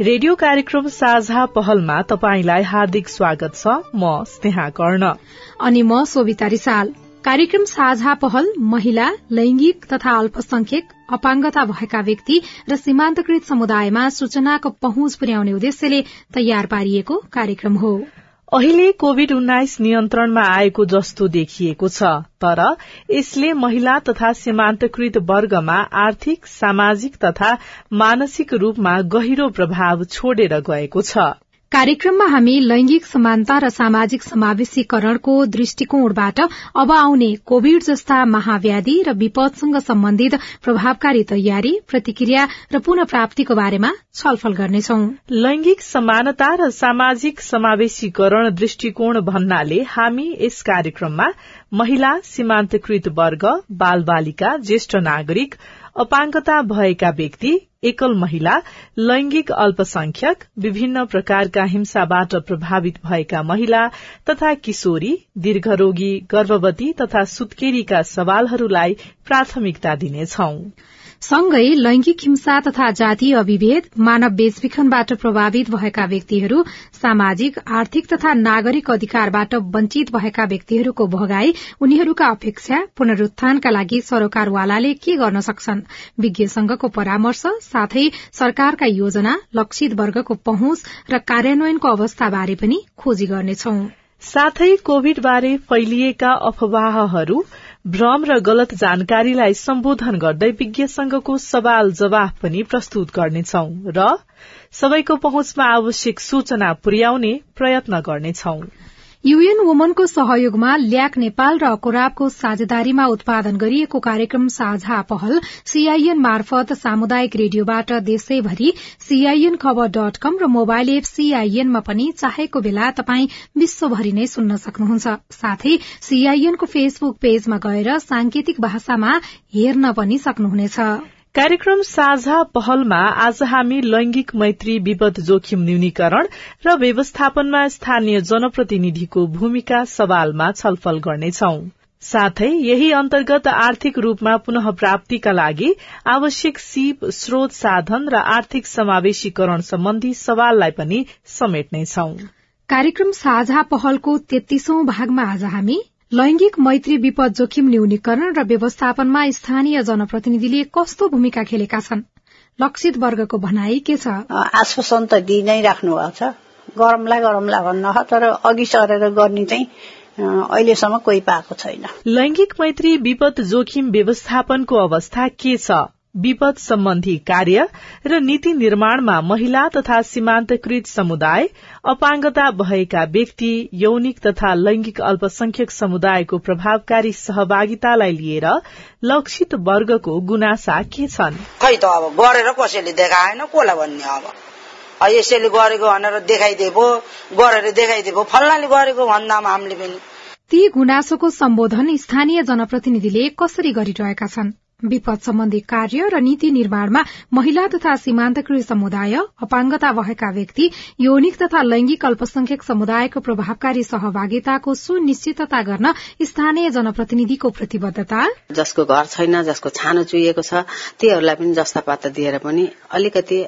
Radio कार्यक्रम साझा पहलमा तपाईंलाई हार्दिक स्वागत छ। म स्नेहा कर्ण। अनि म सोभिता रिसाल। कार्यक्रम साझा पहल महिला लैंगिक तथा अल्पसंख्यक अपाङ्गता भएका व्यक्ति र सीमान्तकृत समुदायमा सूचनाको पहुँच पुर्याउने उद्देश्यले तयार पारिएको कार्यक्रम हो। अहिले कोविड उन्नाइस नियन्त्रणमा आएको जस्तो देखिएको छ तर यसले महिला तथा सीमान्तकृत वर्गमा आर्थिक सामाजिक तथा मानसिक रूपमा गहिरो प्रभाव छोडेर गएको छ। कार्यक्रममा हामी लैंगिक समानता र सामाजिक समावेशीकरणको दृष्टिकोणबाट अब आउने कोविड जस्ता महाव्याधि र विपदसँग सम्बन्धित प्रभावकारी तयारी प्रतिक्रिया र पुनः प्राप्तिको बारेमा छलफल गर्नेछौ। लैंगिक समानता र सामाजिक समावेशीकरण दृष्टिकोण भन्नाले हामी यस कार्यक्रममा महिला सीमान्तकृत वर्ग बाल बालिका ज्येष्ठ नागरिक अपाङ्गता भएका व्यक्ति एकल महिला लैंगिक अल्पसंख्यक विभिन्न प्रकारका हिंसाबाट प्रभावित भएका महिला तथा किशोरी दीर्घरोगी गर्भवती तथा सुत्केरीका सवालहरूलाई प्राथमिकता दिनेछौं। सँगै लैंगिक हिंसा तथा जातीय अविभेद मानव बेचबिखनबाट प्रभावित भएका व्यक्तिहरू सामाजिक आर्थिक तथा नागरिक अधिकारबाट वञ्चित भएका व्यक्तिहरूको भगाई उनीहरूका अपेक्षा पुनरूत्थानका लागि सरोकारवालाले के गर्न सक्छन्? विज्ञ संघको परामर्श साथै सरकारका योजना लक्षित वर्गको पहुँच र कार्यान्वयनको अवस्थाबारे पनि खोजी गर्नेछौं। साथै कोविड बारे फैलिएका अफवाहहरू भ्रम र गलत जानकारीलाई सम्बोधन गर्दै विज्ञ संघको सवाल जवाफ पनि प्रस्तुत गर्नेछौ र सबैको पहुँचमा आवश्यक सूचना पुर्याउने प्रयत्न गर्नेछौं। युएन वुमनको सहयोगमा ल्याक नेपाल र कोराबको साझेदारीमा उत्पादन गरिएको कार्यक्रम साझा पहल सीआईएन मार्फत सामुदायिक रेडियोबाट देशैभरि सीआईएन खबर डट कम र मोबाइल एप सीआईएनमा पनि चाहेको बेला तपाई विश्वभरि नै सुन्न सक्नुहुन्छ। साथै सीआईएनको फेसबुक पेजमा गएर सांकेतिक भाषामा हेर्न पनि सक्नुहुनेछ। कार्यक्रम साझा पहलमा आज हामी लैंगिक मैत्री विपद जोखिम न्यूनीकरण र व्यवस्थापनमा स्थानीय जनप्रतिनिधिको भूमिका सवालमा छलफल गर्नेछौ। साथै यही अन्तर्गत आर्थिक रूपमा पुनः प्राप्तिका लागि आवश्यक सीप स्रोत साधन र आर्थिक समावेशीकरण सम्बन्धी सवाललाई पनि समेट्नेछौ। कार्यक्रम साझा पहलको तेत्तीसौं भागमा आज हामी लैंगिक मैत्री विपद जोखिम न्यूनीकरण र व्यवस्थापनमा स्थानीय जनप्रतिनिधिले कस्तो भूमिका खेलेका छन्? लक्षित वर्गको भनाई के छ? आश्वासन त दिइ नै राख्नु भएको छ। गरमला गरमला भन्न तर अघि सरेर गर्ने चाहिँ अहिलेसम्म कोही पाएको छैन। लैंगिक मैत्री विपद जोखिम व्यवस्थापनको अवस्था के छ? विपद सम्बन्धी कार्य र नीति निर्माणमा महिला तथा सीमान्तकृत समुदाय अपाङ्गता भएका व्यक्ति यौनिक तथा लैंगिक अल्पसंख्यक समुदायको प्रभावकारी सहभागितालाई लिएर लक्षित वर्गको गुनासा के छन्? खै त अब गरेर कसैले देखाएन कसलाई भन्ने अब? यसैले गरेको भनेर देखाइदिएको गरेर देखाइदिएको फल्नाले गरेको भन्दामा हामीले पनि। ती गुनासोको सम्बोधन स्थानीय जनप्रतिनिधिले कसरी गरिरहेका छन्? विपद सम्बन्धी कार्य र नीति निर्माणमा महिला तथा सीमान्तकृत समुदाय अपाङ्गता भएका व्यक्ति यौनिक तथा लैंगिक अल्पसंख्यक समुदायको प्रभावकारी सहभागिताको सुनिश्चितता गर्न स्थानीय जनप्रतिनिधिको प्रतिबद्धता। जसको घर छैन जसको छानो चुहिएको छ तीहरूलाई पनि जस्ता पाता दिएर पनि अलिकति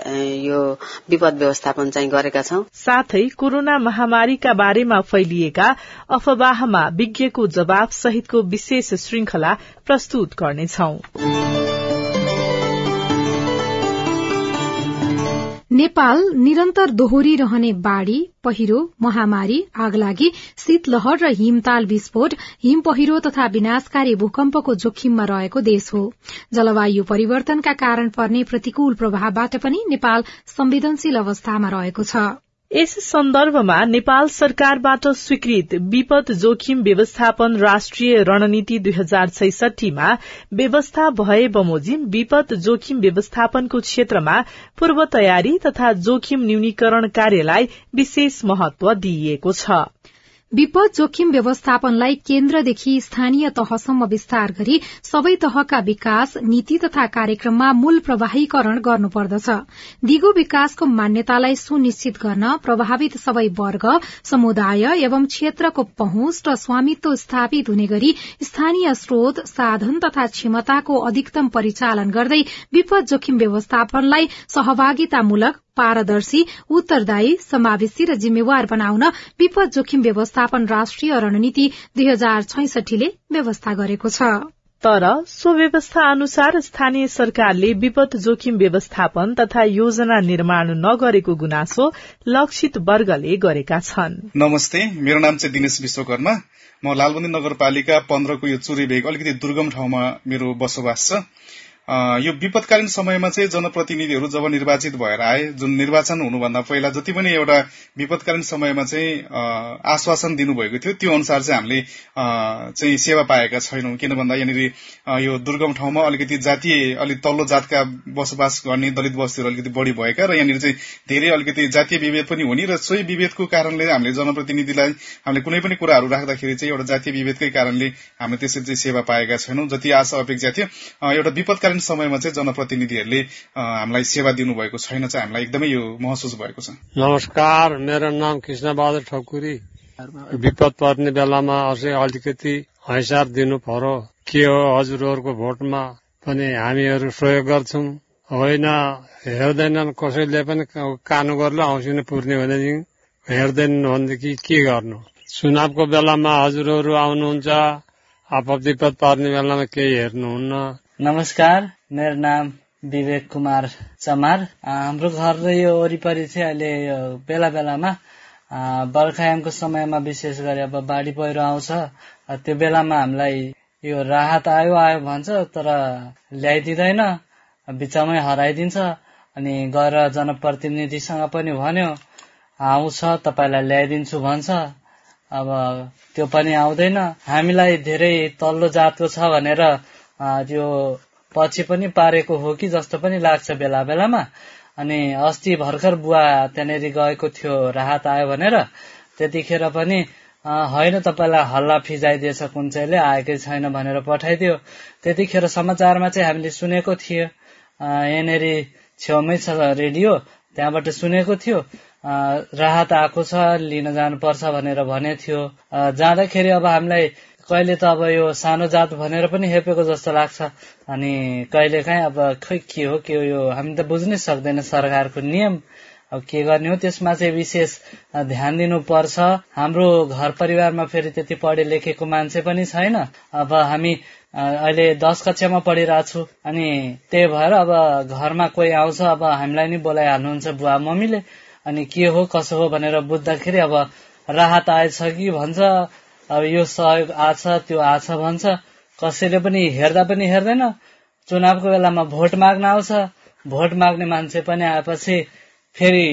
यो विपद व्यवस्थापन चाहिँ गरेका छौं। साथै कोरोना महामारीका बारेमा फैलिएका अफवाहमा विज्ञको जवाब सहितको विशेष श्रृंखला प्रस्तुत गर्नेछौं। नेपाल निरन्तर दोहोरी रहने बाढ़ी पहिरो महामारी आगलागी शीतलहर र हिमताल विस्फोट हिम पहिरो तथा विनाशकारी भूकम्पको जोखिममा रहेको देश हो। जलवायु परिवर्तनका कारण पर्ने प्रतिकूल प्रभावबाट पनि नेपाल संवेदनशील अवस्थामा रहेको छ। यस सन्दर्भमा नेपाल सरकारबाट स्वीकृत विपद जोखिम व्यवस्थापन राष्ट्रिय रणनीति दुई हजार छैसठीमा व्यवस्था भए बमोजिम विपद जोखिम व्यवस्थापनको क्षेत्रमा पूर्व तयारी तथा जोखिम न्यूनीकरण कार्यलाई विशेष महत्व दिइएको छ। विपद जोखिम व्यवस्थापनलाई केन्द्रदेखि स्थानीय तहसम्म विस्तार गरी सबै तहका विकास नीति तथा कार्यक्रममा मूल प्रवाहीकरण गर्नुपर्दछ। दिगो विकासको मान्यतालाई सुनिश्चित गर्न प्रभावित सबै वर्ग समुदाय एवं क्षेत्रको पहुँच र स्वामित्व स्थापित हुने गरी स्थानीय स्रोत साधन तथा क्षमताको अधिकतम परिचालन गर्दै विपद जोखिम व्यवस्थापनलाई सहभागितामूलक पारदर्शी उत्तरदायी समावेशी र जिम्मेवार बनाउन विपद जोखिम व्यवस्थापन राष्ट्रिय रणनीति दुई हजार छैसठीले व्यवस्था गरेको छ। तर सो व्यवस्था अनुसार स्थानीय सरकारले विपद जोखिम व्यवस्थापन तथा योजना निर्माण नगरेको गुनासो लक्षित वर्गले गरेका छन्। नमस्ते मेरो नाम चाहिँ दिनेश विश्वकर्मा। म लालबन्दी नगरपालिका पन्ध्रको यो चुरी भेग अलिकति दुर्गम ठाउँमा मेरो बसोबास छ। यो विपदकालीन समयमा चाहिँ जनप्रतिनिधिहरू जब निर्वाचित भएर आए जुन निर्वाचन हुनुभन्दा पहिला जति पनि एउटा विपदकालीन समयमा चाहिँ आश्वासन दिनुभएको थियो त्यो अनुसार चाहिँ हामीले चाहिँ सेवा पाएका छैनौं। किन भन्दा यहाँनिर यो दुर्गम ठाउँमा अलिकति जातीय अलिक तल्लो जातका बसोबास गर्ने दलित बस्तीहरू अलिकति बढ़ी भएका र यहाँनिर चाहिँ धेरै अलिकति जातीय विभेद पनि हुने र सोही विभेदको कारणले हामीले जनप्रतिनिधिलाई हामीले कुनै पनि कुराहरू राख्दाखेरि चाहिँ एउटा जातीय विभेदकै कारणले हामीले त्यसरी चाहिँ सेवा पाएका छैनौं जति आशा अपेक्षा थियो। एउटा विपदकालीन वर्तमान समयमा चाहिँ जनप्रतिनिधिहरूले हामीलाई सेवा दिनुभएको छैन चाहिँ हामीलाई एकदमै यो महसुस भएको छ। नमस्कार मेरो नाम कृष्णबहादुर ठकुरी। विपद पर्ने बेलामा अझै अलिकति हैसार दिनु पर्यो। के हो हजुरहरूको भोटमा पनि हामीहरू सहयोग गर्छौँ। होइन हेर्दैनन् कसैले पनि कानु गर्नु औँसी पुर्ने भनेदेखि हेर्दैनन् भनेदेखि के गर्नु? चुनावको बेलामा हजुरहरू आउनुहुन्छ। आपद पर्ने बेलामा केही हेर्नुहुन्न नमस्कार मेरो नाम विवेक कुमार चमार हाम्रो घर र यो वरिपरि चाहिँ अहिले बेला बेलामा बर्खायामको समयमा विशेष गरी अब बाढी पहिरो आउँछ। त्यो बेलामा हामीलाई यो राहत आयो आयो भन्छ तर ल्याइदिँदैन। बिचमै हराइदिन्छ। अनि गएर जनप्रतिनिधिसँग पनि भन्यो आउँछ तपाईँलाई ल्याइदिन्छु भन्छ। अब त्यो पनि आउँदैन। हामीलाई धेरै तल्लो जातको छ भनेर त्यो पछि पनि पारेको हो कि जस्तो पनि लाग्छ बेला बेलामा। अनि अस्ति भर्खर बुवा त्यहाँनिर गएको थियो राहत आयो भनेर। त्यतिखेर पनि होइन तपाईँलाई हल्ला फिजाइदिएछ कुन चाहिँले आएकै छैन भनेर पठाइदियो। त्यतिखेर समाचारमा चाहिँ हामीले सुनेको थियो। यहाँनिर छेउमै छ रेडियो। त्यहाँबाट सुनेको थियो राहत आएको छ लिन जानुपर्छ भनेर भने थियो। जाँदाखेरि अब हामीलाई कहिले त अब यो सानो जात भनेर पनि हेपेको जस्तो लाग्छ। अनि कहिले काहीँ अब खै के हो के हो यो हामी त बुझ्नै सक्दैन सरकारको नियम। अब के गर्ने हो? त्यसमा चाहिँ विशेष ध्यान दिनुपर्छ। हाम्रो घर परिवारमा फेरि त्यति पढे लेखेको मान्छे पनि छैन। अब हामी अहिले दस कक्षामा पढिरहेको अनि त्यही भएर अब घरमा कोही आउँछ अब हामीलाई नै बोलाइहाल्नुहुन्छ बुवा मम्मीले। अनि के हो कसो हो भनेर बुझ्दाखेरि अब राहत आएछ कि भन्छ अब यो सहयोग आछ त्यो आछ भन्छ। कसैले पनि हेर्दा पनि हेर्दैन। चुनावको बेलामा भोट माग्न आउँछ। भोट माग्ने मान्छे पनि आएपछि फेरि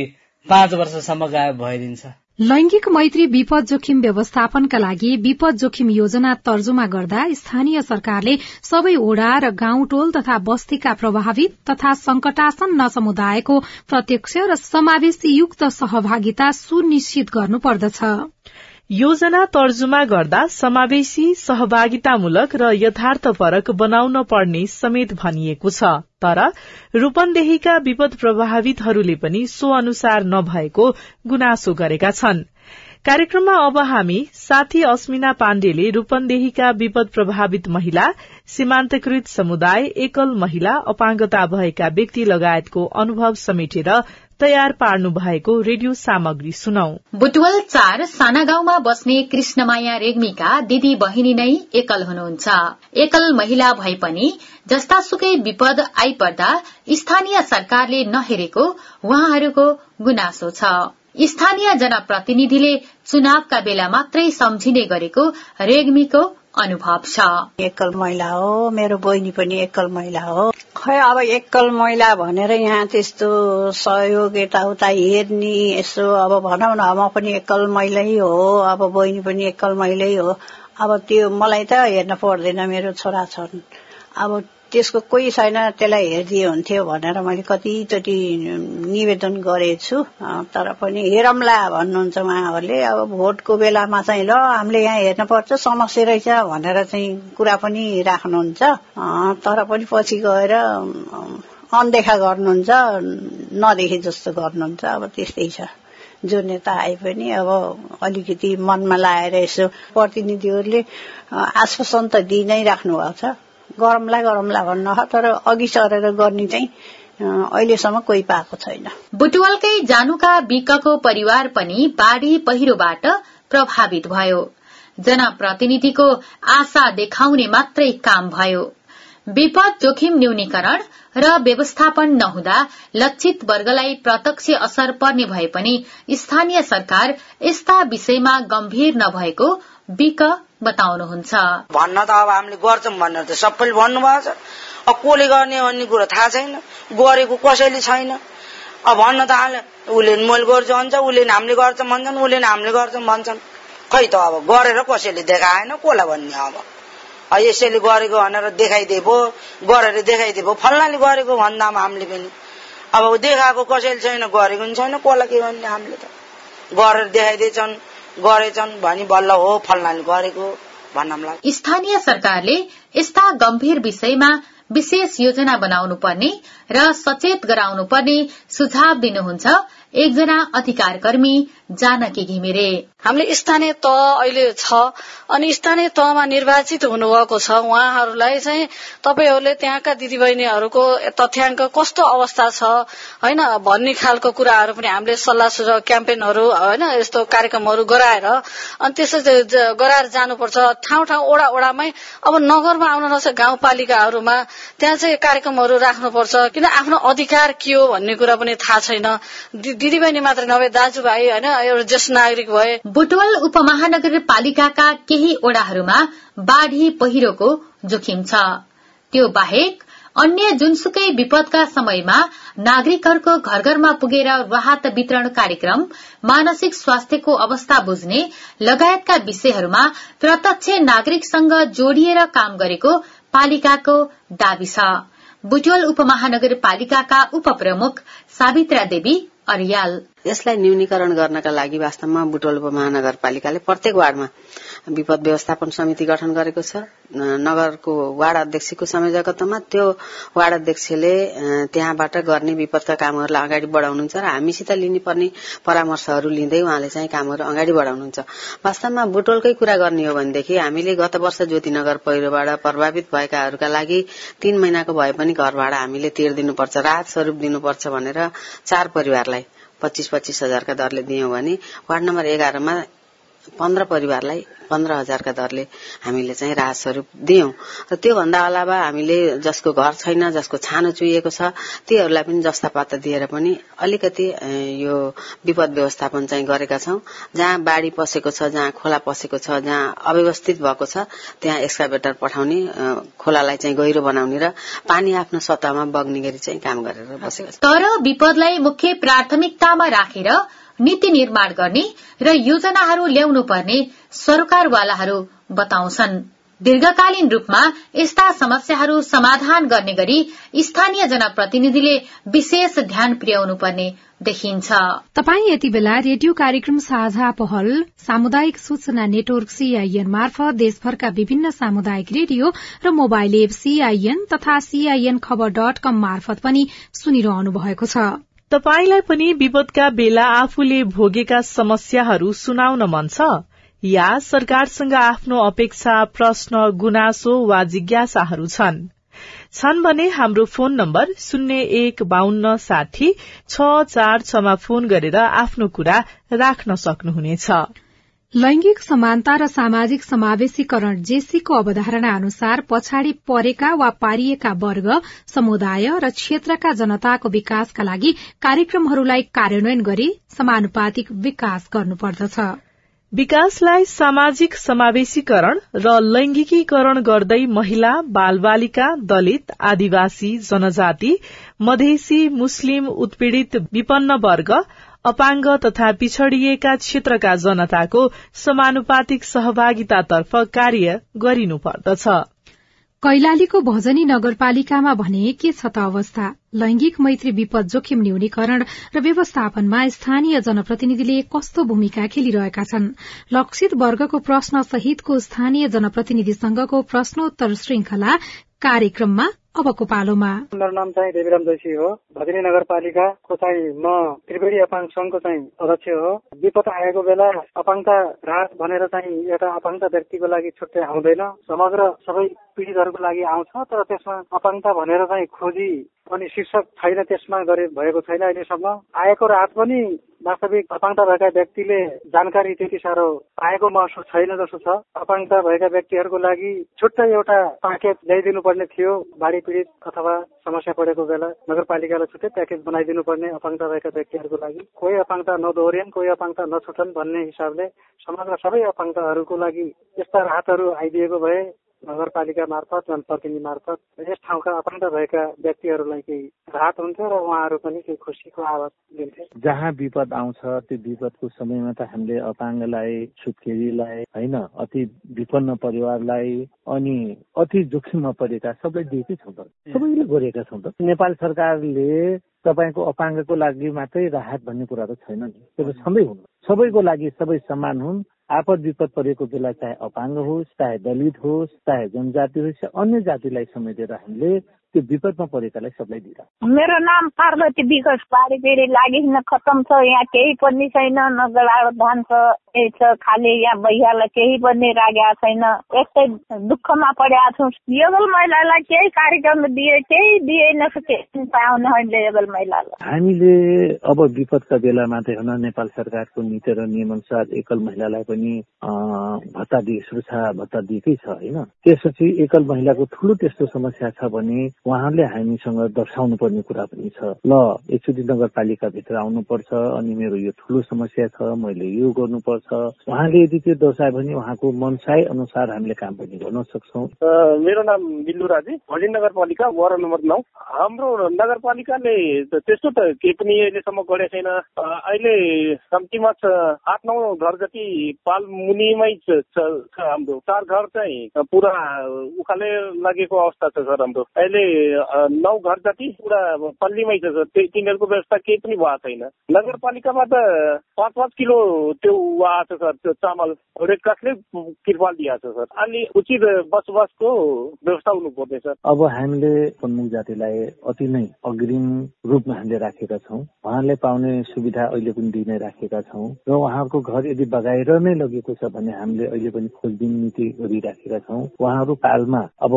पाँच वर्षसम्म गायब भइदिन्छ। लैंगिक मैत्री विपद जोखिम व्यवस्थापनका लागि विपद जोखिम योजना तर्जुमा गर्दा स्थानीय सरकारले सबै ओडा र गाउँ टोल तथा बस्तीका प्रभावित तथा संकटासन्न समुदायको प्रत्यक्ष र समावेशयुक्त सहभागिता सुनिश्चित गर्नुपर्दछ। योजना तर्जुमा गर्दा समावेशी सहभागितामूलक र यथार्थपरक बनाउन पर्ने समेत भनिएको छ। तर रूपन्देहीका विपद प्रभावितहरूले पनि सो अनुसार नभएको गुनासो गरेका छन्। कार्यक्रममा अब हामी साथी अस्मिना पाण्डेले रूपन्देहीका विपद प्रभावित महिला सीमान्तकृत समुदाय एकल महिला अपाङ्गता भएका व्यक्ति लगायतको अनुभव समेटेर तयार पार्नु भएको रेडियो सामग्री सुनौ। बुटवल चार साना गाउँमा बस्ने कृष्णमाया रेग्मीका दिदी बहिनी नै एकल हुनुहुन्छ। एकल महिला भए पनि जस्तासुकै विपद आइपर्दा स्थानीय सरकारले नहेरेको उहाँहरूको गुनासो छ। स्थानीय जनप्रतिनिधिले चुनावका बेला मात्रै सम्झिने गरेको रेग्मीको अनुभव छ। एकल महिला हो मेरो बहिनी पनि एकल महिला हो। खै अब एकल महिला भनेर यहाँ त्यस्तो सहयोग यताउता हेर्ने यसो अब भनौँ न म पनि एकल महिलै हो अब बहिनी पनि एकल महिलै हो। अब त्यो मलाई त हेर्न पर्दैन मेरो छोरा छन् अब त्यसको कोही छैन त्यसलाई हेरिदिए हुन्थ्यो भनेर मैले कतिचोटि निवेदन गरेछु। तर पनि हेरौँला भन्नुहुन्छ उहाँहरूले। अब भोटको बेलामा चाहिँ ल हामीले यहाँ हेर्नुपर्छ समस्या रहेछ भनेर चाहिँ कुरा पनि राख्नुहुन्छ। तर पनि पछि गएर अनदेखा गर्नुहुन्छ नदेखे जस्तो गर्नुहुन्छ। अब त्यस्तै छ। जो नेता आए पनि अब अलिकति मनमा लाएर यसो प्रतिनिधिहरूले आश्वासन त दिइ नै राख्नु भएको छ। गरमला गरमला भन्न तर अघि सरेर गर्ने चाहिँ अहिलेसम्म कोही पाएको छैन। बुटवलकै जानुका विकको परिवार पनि बाढ़ी पहिरोबाट प्रभावित भयो। जनप्रतिनिधिको आशा देखाउने मात्रै काम भयो। विपद जोखिम न्यूनीकरण र व्यवस्थापन नहुँदा लक्षित वर्गलाई प्रत्यक्ष असर पर्ने भए पनि स्थानीय सरकार यस्ता विषयमा गम्भीर नभएको विक बताउनुहुन्छ। भन्न त अब हामीले गर्छौँ भनेर त सबैले भन्नुभएको छ। अब कसले गर्ने भन्ने कुरो थाहा छैन। गरेको कसैले छैन। अब भन्न त हाल उसले मैले गर्छु भन्छ उसले हामीले गर्छौँ भन्छन् उसले हामीले गर्छौँ भन्छन्। खै त अब गरेर कसैले देखाएन कसलाई भन्ने अब? यसैले गरेको भनेर देखाइदिए भयो गरेर देखाइदिए भयो फल्नाले गरेको भन्दामा हामीले पनि। अब देखाएको कसैले छैन गरेको पनि छैन कसलाई के भन्ने हामीले त? गरेर देखाइदिएछन् गरेछन् भनी बल्ल हो फल्नाले गरेको भन्न स्थानीय सरकारले यस्ता गम्भीर विषयमा विशेष योजना बनाउनु पर्ने र सचेत गराउनु पर्ने सुझाव दिनुहुन्छ। एकजना अधिकार कर्मी जानकी घिमिरे हामीले स्थानीय तह अहिले छ अनि स्थानीय तहमा निर्वाचित हुनुभएको छ। उहाँहरूलाई चाहिँ तपाईँहरूले त्यहाँका दिदीबहिनीहरूको तथ्याङ्क कस्तो अवस्था छ होइन भन्ने खालको कुराहरू पनि हामीले सल्लाह सुझाव क्याम्पेनहरू होइन यस्तो कार्यक्रमहरू गराएर अनि त्यसो गराएर जानुपर्छ। ठाउँ ठाउँ ओडा ओडामै अब नगरमा आउन नसक्छ गाउँपालिकाहरूमा त्यहाँ चाहिँ कार्यक्रमहरू राख्नुपर्छ। किन आफ्नो अधिकार के हो भन्ने कुरा पनि थाहा छैन। दिदीबहिनी मात्रै नभए दाजुभाइ होइन एउटा ज्येष्ठ नागरिक भए। बुटवल उपमहानगरपालिकाका केही ओडाहरूमा बाढ़ी पहिरोको जोखिम छ। त्यो बाहेक अन्य जुनसुकै विपदका समयमा नागरिकहरूको घर घरमा पुगेर राहत वितरण कार्यक्रम मानसिक स्वास्थ्यको अवस्था बुझ्ने लगायतका विषयहरूमा प्रत्यक्ष नागरिकसँग जोडिएर काम गरेको पालिकाको दावी छ। बुटवल उपमहानगरपालिकाका उपप्रमुख सावित्रा देवी अरियाल। यसलाई न्यूनीकरण गर्नका लागि वास्तवमा बुटोल महानगरपालिकाले प्रत्येक वार्डमा विपद व्यवस्थापन समिति गठन गरेको छ। नगरको वार्ड अध्यक्षको संयोजकत्वमा त्यो वार्ड अध्यक्षले त्यहाँबाट गर्ने विपदका कामहरूलाई अगाडि बढाउनुहुन्छ र हामीसित लिनुपर्ने परामर्शहरू लिँदै उहाँले चाहिँ कामहरू अगाडि बढाउनुहुन्छ। वास्तवमा बुटोलकै कुरा गर्ने हो भनेदेखि हामीले गत वर्ष ज्योतिनगर पहिरोबाट प्रभावित भएकाहरूका लागि तीन महिनाको भए पनि घर भाडा हामीले तिर्दिनुपर्छ राहत स्वरूप दिनुपर्छ भनेर चार परिवारलाई पच्चिस पच्चिस हजारका दरले दियौं भने वार्ड नम्बर एघारमा पन्ध्र परिवारलाई पन्ध्र हजारका दरले हामीले चाहिँ राहत स्वरूप दियौं। र त्योभन्दा अलावा हामीले जसको घर छैन जसको छानो चुहिएको छ तीहरूलाई पनि जस्ता पाता दिएर पनि अलिकति यो विपद व्यवस्थापन चाहिँ गरेका छौं। जहाँ बाढ़ी पसेको छ जहाँ खोला पसेको छ जहाँ अव्यवस्थित भएको छ त्यहाँ एक्सकाभेटर पठाउने खोलालाई चाहिँ गहिरो बनाउने र पानी आफ्नो सतहमा बग्ने गरी चाहिँ काम गरेर बसेको छ। तर विपदलाई मुख्य प्राथमिकतामा राखेर नीति निर्माण गर्ने र योजनाहरू ल्याउनु पर्ने सरकारवालाहरू बताउँछन्। दीर्घकालीन रूपमा यस्ता समस्याहरू समाधान गर्ने गरी स्थानीय जनप्रतिनिधिले विशेष ध्यान पुर्याउनु पर्ने देखिन्छ। तपाई यति बेला रेडियो कार्यक्रम साझा पहल सामुदायिक सूचना नेटवर्क सीआईएन मार्फत देशभरका विभिन्न सामुदायिक रेडियो र मोबाइल एप सीआईएन तथा सीआईएन खबर डट कम मार्फत पनि सुनिरहनु भएको छ। तपाईलाई पनि विपदका बेला आफूले भोगेका समस्याहरू सुनाउन मन छ? या सरकारसँग आफ्नो अपेक्षा प्रश्न गुनासो वा जिज्ञासाहरू छन्? छन् भने हाम्रो फोन नम्बर शून्य एक बान्न साठी छ चार छमा फोन गरेर आफ्नो कुरा राख्न सक्नुहुनेछ। लैंगिक समानता र सामाजिक समावेशीकरण जेसीको अवधारणा अनुसार पछाडि परेका वा पारिएका वर्ग समुदाय र क्षेत्रका जनताको विकासका लागि कार्यक्रमहरूलाई कार्यान्वयन गरी समानुपातिक विकास गर्नुपर्दछ। विकासलाई सामाजिक समावेशीकरण र लैंगिकीकरण गर्दै महिला बाल बालिका दलित आदिवासी जनजाति मधेसी मुस्लिम उत्पीड़ित विपन्न वर्ग अपाङ्ग तथा पिछड़िएका क्षेत्रका जनताको समानुपातिक सहभागितातर्फ कार्य गरिनुपर्दछ कैलालीको भजनी नगरपालिकामा भने के छ त अवस्था? लैंगिक मैत्री विपद जोखिम न्यूनीकरण र व्यवस्थापनमा स्थानीय जनप्रतिनिधिले कस्तो भूमिका खेलिरहेका छन्? लक्षित वर्गको प्रश्न सहितको स्थानीय जनप्रतिनिधिसँगको प्रश्नोत्तर श्रृंखला कार्यक्रममा अबको पालोमा। मेरो नाम चाहिँ देवीराम जोशी हो। भजनी नगरपालिकाको चाहिँ म त्रिवेणी अपाङ संघको चाहिँ अध्यक्ष हो। विपद आएको बेला अपाङ्गता राहत भनेर चाहिँ एउटा अपाङ्गता व्यक्तिको लागि छुट्टै आउँदैन। समग्र सबै पीडितहरूको लागि आउँछ तर त्यसमा अपाङ्गता भनेर चाहिँ खोजी अनि शीर्षक छैन त्यसमा गरे भएको छैन अहिलेसम्म। आएको राहत पनि वास्तविक अपाङ्गता भएका व्यक्तिले जानकारी त्यति साह्रो पाएको महसुस छैन जस्तो छ। अपाङ्गता भएका व्यक्तिहरूको लागि छुट्टै एउटा प्याकेज ल्याइदिनु पर्ने थियो। बाढी पीडित अथवा समस्या परेको बेला नगरपालिकालाई छुट्टै प्याकेज बनाइदिनु पर्ने अपाङ्गता भएका व्यक्तिहरूको लागि कोही अपाङ्गता नदोहोरियन् कोही अपाङ्गता नछुटन् भन्ने हिसाबले समग्र सबै अपाङ्गताहरूको लागि यस्ता राहतहरू आइदिएको भए नगरपालिका मार्फत जनप्रतिनिधि मार्फत यस ठाउँका अपाङ्ग भएका व्यक्तिहरूलाई केही राहत हुन्थ्यो र उहाँहरू पनि केही खुसीको आवाज दिन्थे जहाँ विपद आउँछ त्यो विपदको समयमा त हामीले अपाङ्गलाई सुत्केरीलाई होइन अति विपन्न परिवारलाई अनि अति जोखिममा परेका सबलाई दिएकै छौँ त। सबैले गरेका छौँ त। नेपाल सरकारले तपाईँको अपाङ्गको लागि मात्रै राहत भन्ने कुरा त छैन नि। त्यो सबै हुन्। सबैको लागि सबै समान हुन्। आपद विपद परेको बेला चाहे अपाङ्ग होस् चाहे दलित होस् चाहे जनजाति होस् अन्य जातिलाई समेटेर हामीले त्यो विपदमा परेकालाई सबलाई दिएर। मेरो नाम पार्वती विकास बारी फेरि लागिन खतम छ यहाँ केही पनि छैन न गलाडो धान छ केही छ खालि यहाँ भैयालाई केही पनि राखेका छैन। यस्तै दुःखमा परेका छौँ। योगल महिलालाई केही कार्यक्रम दिए केही दिएन पाउने होइन योगल महिलालाई। हामीले अब विपदका बेलामा चाहिँ हुन नेपाल सरकारको नीति र नियम अनुसार एकल महिलालाई पनि भत्ता दिए सुरक्षा भत्ता दिएकै छ होइन? त्यसपछि एकल महिलाको ठुलो त्यस्तो समस्या छ भने उहाँले हामीसँग दर्शाउनु पर्ने कुरा पनि छ। ल एकचोटि नगरपालिकाभित्र आउनुपर्छ अनि मेरो यो ठुलो समस्या छ मैले यो गर्नुपर्छ। उहाँले यदि त्यो दर्शायो भने उहाँको मनसाय अनुसार हामीले काम पनि गर्न सक्छौँ। मेरो नाम बिल्लु राजी भलिन नगरपालिका वार्ड नम्बर नौ। हाम्रो नगरपालिकाले त्यस्तो त केही पनि अहिलेसम्म गरेको छैन। अहिले कम्तीमा छ आठ नौ घर जति पाल मुनिमै छ हाम्रो। चार घर चाहिँ पुरा उखाले लागेको अवस्था छ सर हाम्रो। अहिले नौ घर जति पुरा पल्लीमै छ तिनीहरूको व्यवस्था केही पनि भएको छैन। नगरपालिकामा त पाँच पाँच किलो त्यो आएको छ सर त्यो चामल रेड क्रसले तिरपाल दिएको छ सर। अलि उचित बसोबासको व्यवस्था हुनु पर्ने सर। अब हामीले प्रमुख जातिलाई अति नै अग्रिम रूपमा हामीले राखेका छौँ। उहाँले पाउने सुविधा अहिले पनि दिइ नै राखेका छौँ। र उहाँहरूको घर यदि बगाएर नै लगेको छ भने हामीले अहिले पनि खोजबिन नीति गरिराखेका छौँ। उहाँहरू कालमा अब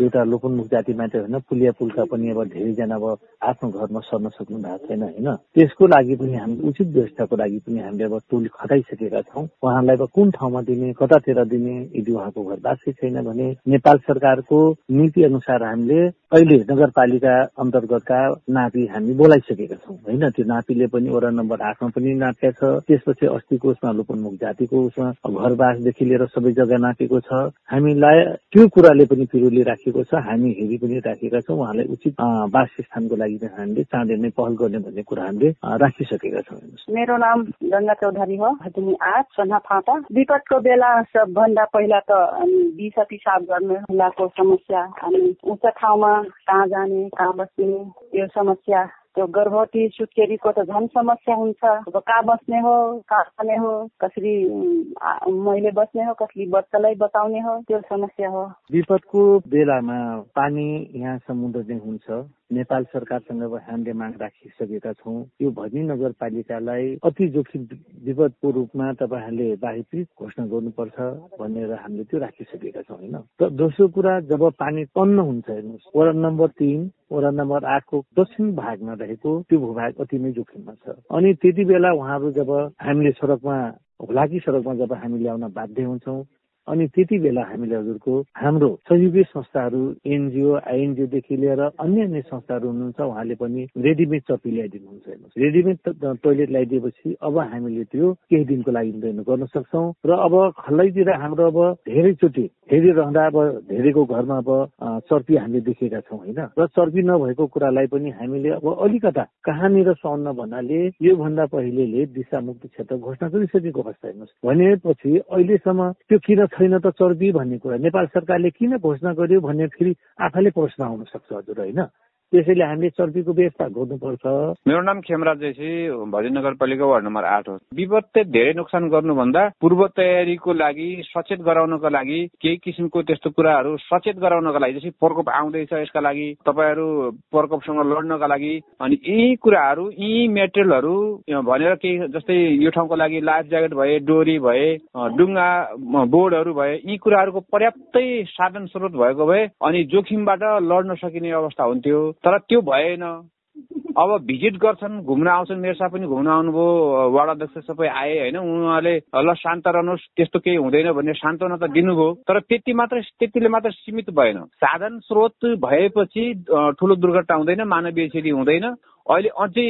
एउटा लोकन्मुख जाति मात्रै होइन पुलिया पुलका पनि अब धेरैजना अब आफ्नो घरमा सर्न सक्नु भएको छैन होइन? त्यसको लागि पनि हामी उचित व्यवस्थाको लागि पनि हामीले अब टोली खटाइसकेका छौँ। उहाँलाई अब कुन ठाउँमा दिने कतातिर दिने यदि उहाँको घर बासी छैन भने नेपाल सरकारको नीति अनुसार हामीले अहिले नगरपालिका अन्तर्गतका नापी हामी बोलाइसकेका छौँ होइन? त्यो नापीले पनि वडा नम्बर आठमा पनि नापेका छ। त्यसपछि अस्तिको उसमा लोपन्मुख जातिको उसमा घरबासदेखि लिएर सबै जग्गा नापेको छ। हामीलाई त्यो कुराले पनि पिरोली राखेको छ। हामी हेरी पनि राखेका छौँ। उहाँलाई उचित वासस्थानको लागि हामीले चाँडै नै पहल गर्ने भन्ने कुरा हामीले राखिसकेका छौँ। मेरो नाम गङ्गा चौधरी हो भजनी आठ सन्ना फाटा। विपदको बेला सबभन्दा पहिला त दिसा पिसाब गर्ने खुलाको समस्या अनि उच्च ठाउँमा कहाँ जाने कहाँ बस्ने यो समस्या त्यो गर्भवती सुत्केरीको त झन् समस्या हुन्छ। अब कहाँ बस्ने हो कहाँ खाने हो कसरी मैले बस्ने हो कसरी बच्चालाई बचाउने हो त्यो समस्या हो। विपदको बेलामा पानी यहाँ समुद्र हुन्छ। नेपाल सरकारसँग हामीले माग राखिसकेका छौँ। यो भजनी नगरपालिकालाई अति जोखिम विपदको रूपमा तपाईँहरूले बाहिपीत घोषणा गर्नुपर्छ भनेर हामीले त्यो राखिसकेका छौँ होइन? दोस्रो कुरा जब पानी तन्न हुन्छ हेर्नुहोस्। वडा नम्बर तिन वडा नम्बर आठको दक्षिण भागमा रहेको त्यो भूभाग अति नै जोखिममा छ। अनि त्यति बेला उहाँहरू जब हामीले सडकमा हुलाकी सडकमा जब हामी ल्याउन बाध्य हुन्छौँ अनि त्यति बेला हामीले हजुरको हाम्रो सहयोगी संस्थाहरू एनजिओ आइएनजिओदेखि लिएर अन्य अन्य संस्थाहरू हुनुहुन्छ उहाँले पनि रेडिमेड चप्पी ल्याइदिनुहुन्छ रेडिमेड टोइलेट ल्याइदिएपछि अब हामीले त्यो केही दिनको लागि गर्न सक्छौँ। र अब खल्लैतिर हाम्रो अब धेरैचोटि धेरै रहँदा अब धेरैको घरमा अब चर्पी हामीले देखेका छौँ होइन? र चर्पी नभएको कुरालाई पनि हामीले अब अलिकता कहाँनिर सुहाउन भन्नाले योभन्दा पहिलेले दिशामुक्ति क्षेत्र घोषणा गरिसकेको अवस्था हेर्नुहोस्। भनेपछि अहिलेसम्म त्यो किन छैन त चर्बी भन्ने कुरा। नेपाल सरकारले किन घोषणा गर्यो भन्ने फेरि आफैले प्रश्न आउन सक्छ हजुर होइन? त्यसैले हामीले चर्पीको व्यवस्था गर्नुपर्छ। मेरो नाम खेमराज जैसी भजन नगरपालिका वार्ड नम्बर आठ हो। विपदले धेरै नोक्सान गर्नुभन्दा पूर्व तयारीको लागि सचेत गराउनको लागि केही किसिमको त्यस्तो कुराहरू सचेत गराउनका लागि जस्तै प्रकोप आउँदैछ यसका लागि तपाईँहरू प्रकोपसँग लड्नका लागि अनि यी कुराहरू यी मेटेरियलहरू भनेर केही जस्तै यो ठाउँको लागि लाइफ ज्याकेट भए डोरी भए डुङ्गा बोर्डहरू भए यी कुराहरूको पर्याप्तै साधन स्रोत भएको भए अनि जोखिमबाट लड्न सकिने अवस्था हुन्थ्यो। तर त्यो भएन। अब भिजिट गर्छन् घुम्न आउँछन् मेरो साथ पनि घुम्न आउनुभयो वार्ड अध्यक्ष सबै आए होइन उहाँले ल शान्त रहनुहोस् त्यस्तो केही हुँदैन भन्ने सान्त्वना त दिनुभयो। तर त्यति मात्र त्यतिले मात्र सीमित भएन। साधन स्रोत भएपछि ठुलो दुर्घटना हुँदैन मानवीय क्षति हुँदैन। अहिले अझै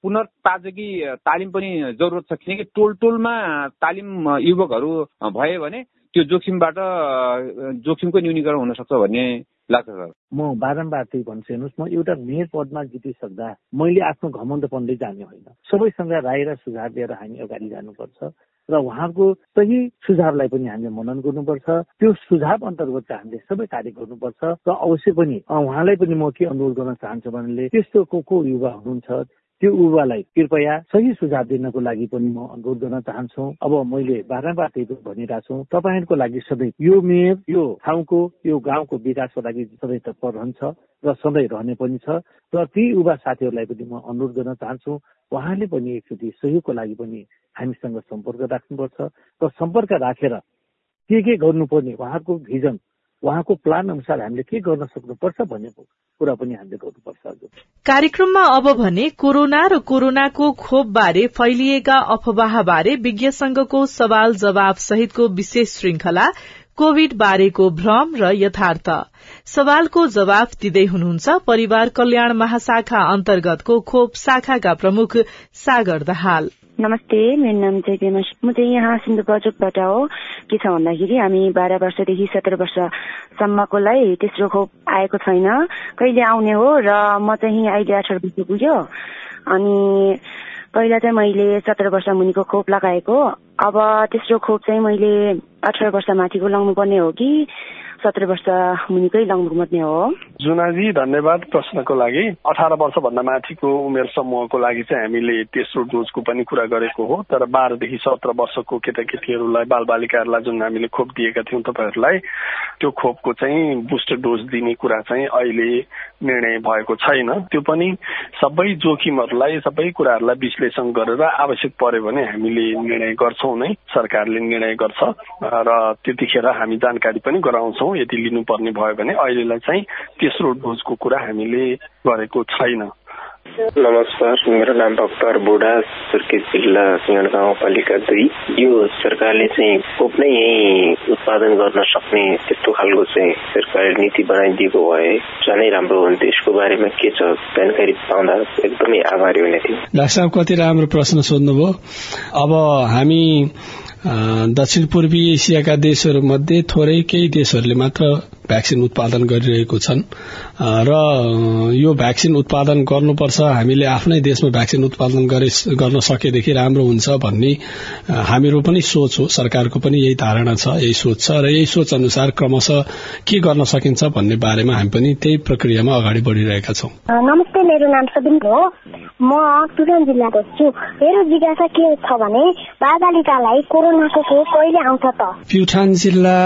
पुनर्ताजगी तालिम पनि जरुरत छ। किनकि टोल टोलमा तालिम युवकहरू भयो भने त्यो जोखिमबाट जोखिमको न्यूनीकरण हुन सक्छ भन्ने लाग्छ सर। म बारम्बार त्यही भन्छु हेर्नुहोस् म एउटा मेयर पदमा जितिसक्दा मैले आफ्नो घमण्डपनले जाने होइन। सबैसँग राय र सुझाव लिएर हामी अगाडि जानुपर्छ र उहाँको सही सुझावलाई पनि हामीले मनन गर्नुपर्छ। त्यो सुझाव अन्तर्गत हामीले सबै कार्य गर्नुपर्छ र अवश्य पनि उहाँलाई पनि म के अनुरोध गर्न चाहन्छु भने त्यस्तो को को युवा हुनुहुन्छ त्यो युवालाई कृपया सही सुझाव दिनको लागि पनि म अनुरोध गर्न चाहन्छु। अब मैले बारम्बार त्यही भनिरहेको छु। तपाईँहरूको लागि सधैँ यो मेयर यो ठाउँको यो गाउँको विकासको लागि सधैँ तत्पर रहन्छ र सधैँ रहने पनि छ र ती युवा साथीहरूलाई पनि म अनुरोध गर्न चाहन्छु। उहाँले पनि एकचोटि सहयोगको लागि पनि हामीसँग सम्पर्क राख्नुपर्छ र सम्पर्क राखेर के के गर्नुपर्ने उहाँको भिजन उहाँको प्लान अनुसार हामीले के गर्न सक्नुपर्छ भन्ने कुरा पनि हामीले गर्नुपर्छ कार्यक्रममा अब भने कोरोना र कोरोनाको खोप बारे फैलिएका अफवाह बारे विज्ञ संघको सवाल जवाब सहितको विशेष श्रृंखला कोविड बारेको भ्रम र यथार्थ। सवालको जवाफ दिँदै हुनुहुन्छ परिवार कल्याण महाशाखा अन्तर्गतको खोप शाखाका प्रमुख सागर दहाल। नमस्ते मेरो नाम चाहिँ म चाहिँ यहाँ सिन्धुपाल्चोकबाट हो। के छ भन्दाखेरि हामी बाह्र वर्षदेखि सत्र वर्षसम्मकोलाई तेस्रो खोप आएको छैन। कहिले आउने हो र म चाहिँ अहिले अठार वर्ष पुग्यो। अनि पहिला चाहिँ मैले सत्र वर्ष मुनिको खोप लगाएको। अब तेस्रो खोप चाहिँ मैले अठार वर्ष माथिको लाउनु पर्ने हो कि सत्र वर्ष मुनिकै पर्ने हो। जुनाजी धन्यवाद प्रश्नको लागि। अठार वर्षभन्दा माथिको उमेर समूहको लागि चाहिँ हामीले तेस्रो डोजको पनि कुरा गरेको हो। तर बाह्रदेखि सत्र वर्षको केटाकेटीहरूलाई बालबालिकाहरूलाई जुन हामीले खोप दिएका थियौँ तपाईँहरूलाई त्यो खोपको चाहिँ बुस्टर डोज दिने कुरा चाहिँ अहिले निर्णय भएको छैन। त्यो पनि सबै जोखिमहरूलाई सबै कुराहरूलाई विश्लेषण गरेर आवश्यक पर्यो भने हामीले निर्णय गर्छौँ नै। सरकारले निर्णय गर्छ र त्यतिखेर हामी जानकारी पनि गराउँछौँ। यदि लिनुपर्ने भयो भने अहिलेलाई चाहिँ तेस्रो डोजको कुरा हामीले गरेको छैन। नमस्कार मेरो नाम भक्तर बोडा सुर्खेत जिल्ला सिंहण गाउँपालिका दुई। यो सरकारले चाहिँ खोप नै यही उत्पादन गर्न सक्ने त्यस्तो खालको चाहिँ सरकारले नीति बनाइदिएको भए झनै राम्रो हुन्थ्यो यसको बारेमा के छ जानकारी पाउँदा एकदमै आभारी हुने थियो डाक्टर साहब कति राम्रो प्रश्न सोध्नुभयो। अब हामी दक्षिण पूर्वी एसियाका देशहरूमध्ये थोरै केही देशहरूले मात्र भ्याक्सिन उत्पादन गरिरहेको छन्। र यो भ्याक्सिन उत्पादन गर्नुपर्छ। हामीले आफ्नै देशमा भ्याक्सिन उत्पादन गर्न सकेदेखि राम्रो हुन्छ भन्ने हामीहरू पनि सोच हो। सरकारको पनि यही धारणा छ यही सोच छ र यही सोच अनुसार क्रमशः के गर्न सकिन्छ भन्ने बारेमा हामी पनि त्यही प्रक्रियामा अगाडि बढ़िरहेका छौं। नमस्ते मेरो नाम सबिन हो। म तुरन जिल्लाको छु। मेरो जिज्ञासा के छ भने बालबालिकालाई कोरोनाको खोप कहिले आउँछ त? प्युठान जिल्ला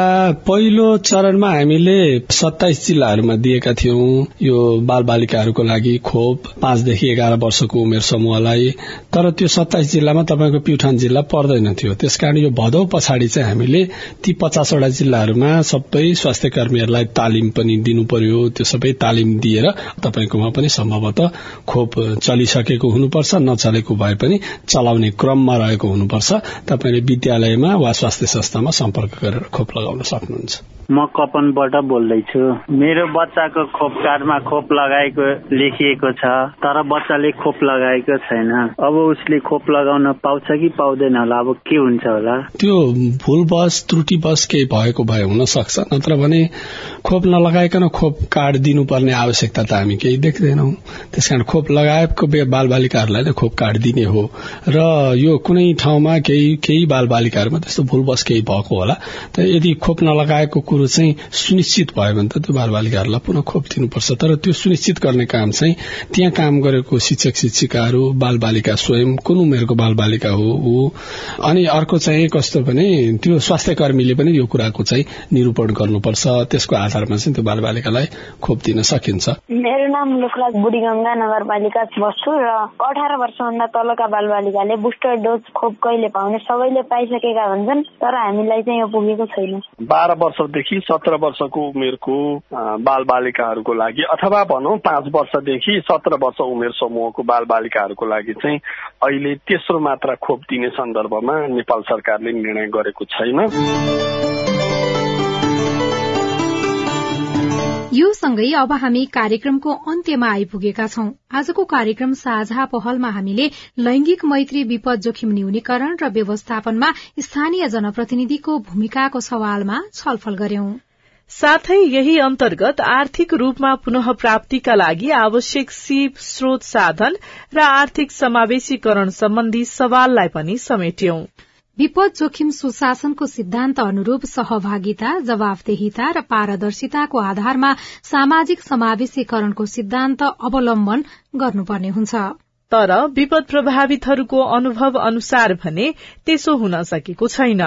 पहिलो चरणमा हामीले सत्ताइस जिल्लाहरूमा दिएका थियौं। यो बाल बालिकाहरूको लागि खोप पाँचदेखि एघार वर्षको उमेर समूहलाई। तर त्यो सत्ताइस जिल्लामा तपाईँको प्युठान जिल्ला पर्दैन थियो। त्यसकारण यो भदौ पछाडि चाहिँ हामीले ती पचासवटा जिल्लाहरूमा सबै स्वास्थ्य कर्मीहरूलाई तालिम पनि दिनु पर्यो त्यो सबै तालिम दिएर तपाईँकोमा पनि सम्भवतः खोप चलिसकेको हुनुपर्छ नचलेको भए पनि चलाउने क्रममा रहेको हुनुपर्छ। तपाईँले विद्यालयमा वा स्वास्थ्य संस्थामा सम्पर्क गरेर खोप लगाउन सक्नुहुन्छ। म कपनबाट बोल्दैछु। मेरो बच्चाको खोप कार्डमा खोप लगाएको लेखिएको छ तर बच्चाले खोप लगाएको छैन। अब उसले खोप लगाउन पाउँछ कि पाउँदैन होला? अब के हुन्छ होला? त्यो भुलवश त्रुटिवश केही भएको भए हुन सक्छ नत्र भने खोप नलगाइकन खोप कार्ड दिनुपर्ने आवश्यकता त हामी केही देख्दैनौ। त्यसकारण खोप लगाएको बाल बालिकाहरूलाई नै खोप कार्ड दिने हो। र यो कुनै ठाउँमा केही केही बाल बालिकाहरूमा त्यस्तो भुलवश केही भएको होला। त यदि खोप नलगाएको कुरो चाहिँ सुनिश्चित भयो भने त त्यो बाल बालिकाहरूलाई पुनः खोप दिनुपर्छ तर त्यो सुनिश्चित गर्ने काम चाहिँ त्यहाँ काम गरेको शिक्षक शिक्षिकाहरू बाल बालिका स्वयं कुन उमेरको बाल बालिका हो ऊ। अनि अर्को चाहिँ कस्तो भने त्यो स्वास्थ्य कर्मीले पनि यो कुराको चाहिँ निरूपण गर्नुपर्छ। त्यसको आधारमा चाहिँ त्यो बाल बालिकालाई खोप दिन सकिन्छ। मेरो नाम लोकराज बुढीगंगा नगरपालिका बस्छु र अठार वर्षभन्दा तलका बाल बालिकाले बुस्टर डोज खोप कहिले पाउने सबैले पाइसकेका हुन्छन् तर हामीलाई चाहिँ यो पुगेको छैन। बाह्र वर्षदेखि सत्र वर्षको उमेरको बाल बालिकाहरूको लागि अथवा भनौँ पाँच वर्षदेखि सत्र वर्ष उमेर समूहको बाल बालिकाहरूको लागि चाहिँ अहिले तेस्रो मात्रा खोप दिने सन्दर्भमा नेपाल सरकारले निर्णय गरेको छैन। यो सँगै अब हामी कार्यक्रमको अन्त्यमा आइपुगेका छौं। आजको कार्यक्रम साझा पहलमा हामीले लैंगिक मैत्री विपद जोखिम न्यूनीकरण र व्यवस्थापनमा स्थानीय जनप्रतिनिधिको भूमिकाको सवालमा छलफल गर्यौं। साथै यही अन्तर्गत आर्थिक रूपमा पुनः प्राप्तिका लागि आवश्यक सिप स्रोत साधन र आर्थिक समावेशीकरण सम्बन्धी सवाललाई पनि समेट्यौं। विपद जोखिम सुशासनको सिद्धान्त अनुरूप सहभागिता जवाफदेहिता र पारदर्शिताको आधारमा सामाजिक समावेशीकरणको सिद्धान्त अवलम्बन गर्नुपर्ने हुन्छ। तर विपद प्रभावितहरूको अनुभव अनुसार भने त्यसो हुन सकेको छैन।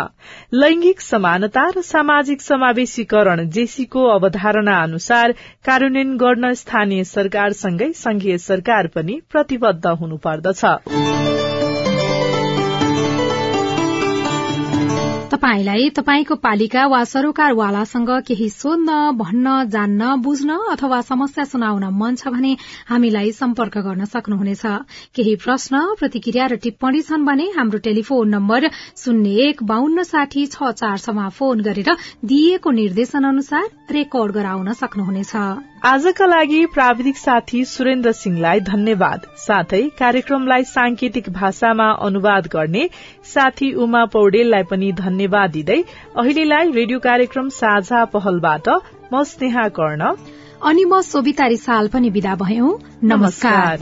लैंगिक समानता र सामाजिक समावेशीकरण जेसीको अवधारणा अनुसार कार्यान्वयन गर्न स्थानीय सरकारसँगै संघीय सरकार पनि प्रतिबद्ध हुनुपर्दछ। तपाईलाई तपाईको पालिका वा सरोकारवालासँग केही सोध्न भन्न जान्न बुझ्न अथवा समस्या सुनाउन मन छ भने हामीलाई सम्पर्क गर्न सक्नुहुनेछ। केही प्रश्न प्रतिक्रिया र टिप्पणी छन् भने हाम्रो टेलिफोन नम्बर शून्य एक बान्न साठी छ चारसम्म फोन गरेर दिइएको निर्देशन अनुसार रेकर्ड गराउन सक्नुहुनेछ। आजका लागि प्राविधिक साथी सुरेन्द्र सिंहलाई धन्यवाद। साथै कार्यक्रमलाई सांकेतिक भाषामा अनुवाद गर्ने साथी उमा पौडेललाई पनि धन्यवाद दिँदै अहिलेलाई रेडियो कार्यक्रम साझा पहलबाट म स्नेहा कर्ण। अनि म सोभिता रिसाल पनि विदा भयौं। नमस्कार।